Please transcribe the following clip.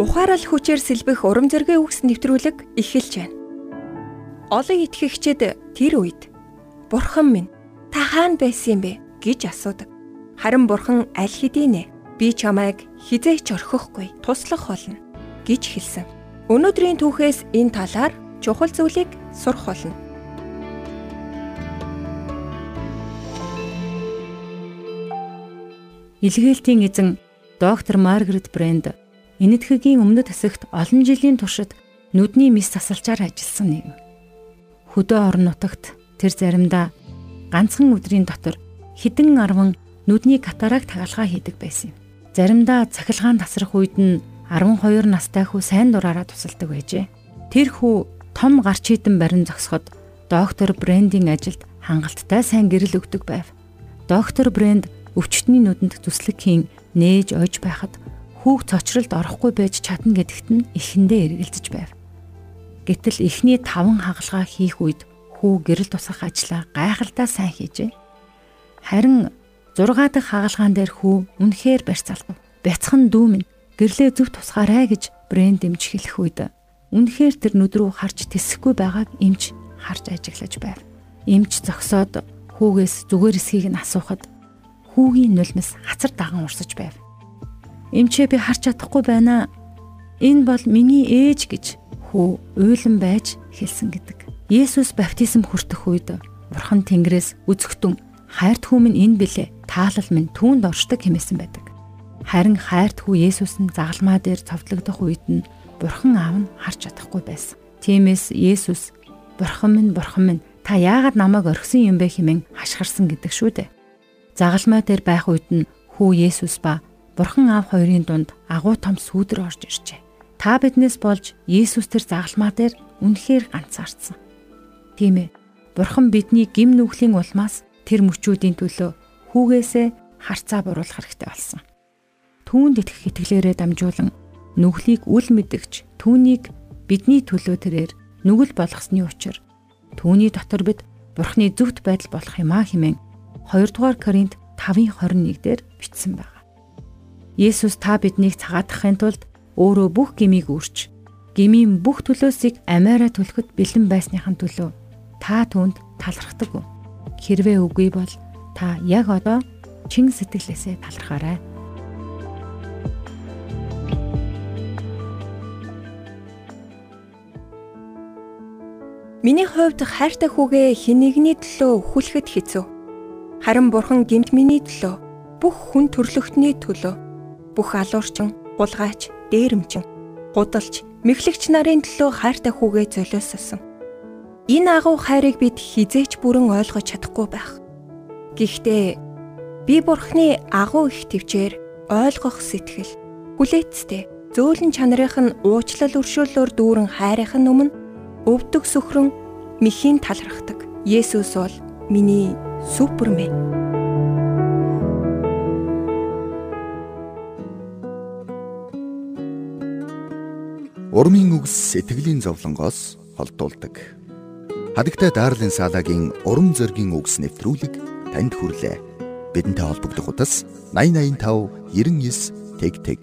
Ухаарал хүчээр сэлбэх урам зоригийн үгс нэвтрүүлэг эхэлж байна. Олон итгэгчид тэр үед Бурхан минь та хаана байсан бэ гэж асуудаг. Харин Бурхан аль хэдийнэ би чамайг хизээч орхихгүй туслах болно гэж хэлсэн. Өнөөдрийн түүхээс энэ талаар чухал зүйлийг сурах болно. Илгээлтийн эзэн доктор Маргарет Брэнд энэтхэгийн өмнөд хэсэгт олон жилийн туршид нүдний мис засалчаар ажилласан нэг. Хөдөө орон нутагт тэр заримдаа ганцхан өдрийн дотор хідэн арван нүдний катаракт хагалгаа хийдэг байсан юм. Заримдаа цахилгаан тасрах үед нь 12 настай хүү сайн дураараа тусалдаг байжээ. Тэр хүү том гарч хитэн барин зогсоход доктор Брендийн ажилд хангалттай сайн гэрэл өгдөг байв. Доктор Бренд өвчтний нүдэнд зүслэг хийн нээж ойж байхад хүүг цочролд орохгүй байж чадна гэдэгт нь эхэндээ эргэлзэж байв. Гэтэл эхний таван хагалгаа хийх үед хүү гэрэл тусах ажлаа гайхалтай сайн хийжээ. Харин 6 дахь хагалгаан дээр хүү үнэхээр барьцаалав. Бяцхан дүү минь гэрлээ зөв тусгаарай гэж брэнд дэмж хэлэх үед үнэхээр тэр нүд рүү харж тэсэхгүй байгааг эмч харж ажиглаж байв. Эмч зогсоод хүүгээс зүгээр эсхийг нь асуухад хүүгийн нулимс хацар даган урсаж байв. Эмчээ би харж чадахгүй байна. Энэ бол миний ээж гэж хүү уйлан байж хэлсэн гэдэг. Есүс баптизм хүртэх үед Бурхан Тэнгэрээс үзэгтэн хайрт хүү минь энэ билээ. Таалал минь түүнд оршдог хэмээсэн байдаг. Харин хайрт хүү Есүс нь загалмаа дээр цовдлогдох үед нь Бурхан аав нь харж чадахгүй байсан. Тиймээс Есүс Бурхан минь Бурхан минь та яагаад намайг орхисон юм бэ хэмээн хашгирсан гэдэг шүү дээ. Загалмай дээр байх үед нь хүү Есүс ба Бурхан аав хоёрын дунд агуу том сүудэр орж иржээ. Та биднээс болж Есүс тэр загалмаа дээр үнэхээр ганцаардсан. Тийм ээ. Бурхан бидний гим нүглийн улмаас тэр мөчүүдийн төлөө хүүгээсээ харцаа буруулах хэрэгтэй болсон. Түүнд итгэх итгэлээрээ дамжуулан нүглийг үл мэдгч түүнийг бидний төлөө тэрээр нүгэл болгосны учир түүний дотор бид Бурхны зөвхт байдал болох юм а хэмээн 2 дугаар Коринт 5:21 дээр бичсэн байна. Есүс та биднийг цагаатгахын тулд өөрөө бүх гмийг үрч, гмийн бүх төлөөсийг амиараа төлөхөд бэлэн байсныхан төлөө та түүнд талархдаг. Хэрвээ үгүй бол та яг одоо чин сэтгэлээсээ талархаарай. Миний хувьд хайртай хүүгээ хинэгний төлөө өхүүлэхэд хэцүү. Харин бурхан гэмт миний төлөө бүх хүн төрлөختний төлөө бүх алуурчин, гулгайч, дээрэмчин, гудалч, мэхлэгч нарын төлөө хайртай хүүгээ золиоссон. Энэ агуу хайрыг бид хизээч бүрэн ойлгож чадахгүй байх. Гэхдээ би бурхны агуу их төвчээр ойлгох сэтгэл, хүлээцтэй, зөөлөн чанарын нь уучлал өршөөлөөр дүүрэн хайрын өмнө өвдөг сөхрөн мэхийн талархдаг. Есүс бол миний Супермен. Урмын үгс сэтгэлийн зовлонгоос холдуулдаг. Хадагтай Дарлин Салагийн урам зоригийн үгс нэвтрүүлэг танд хүрлээ. Бидэнтэй холбогдох утас 8085 99 тэг тэг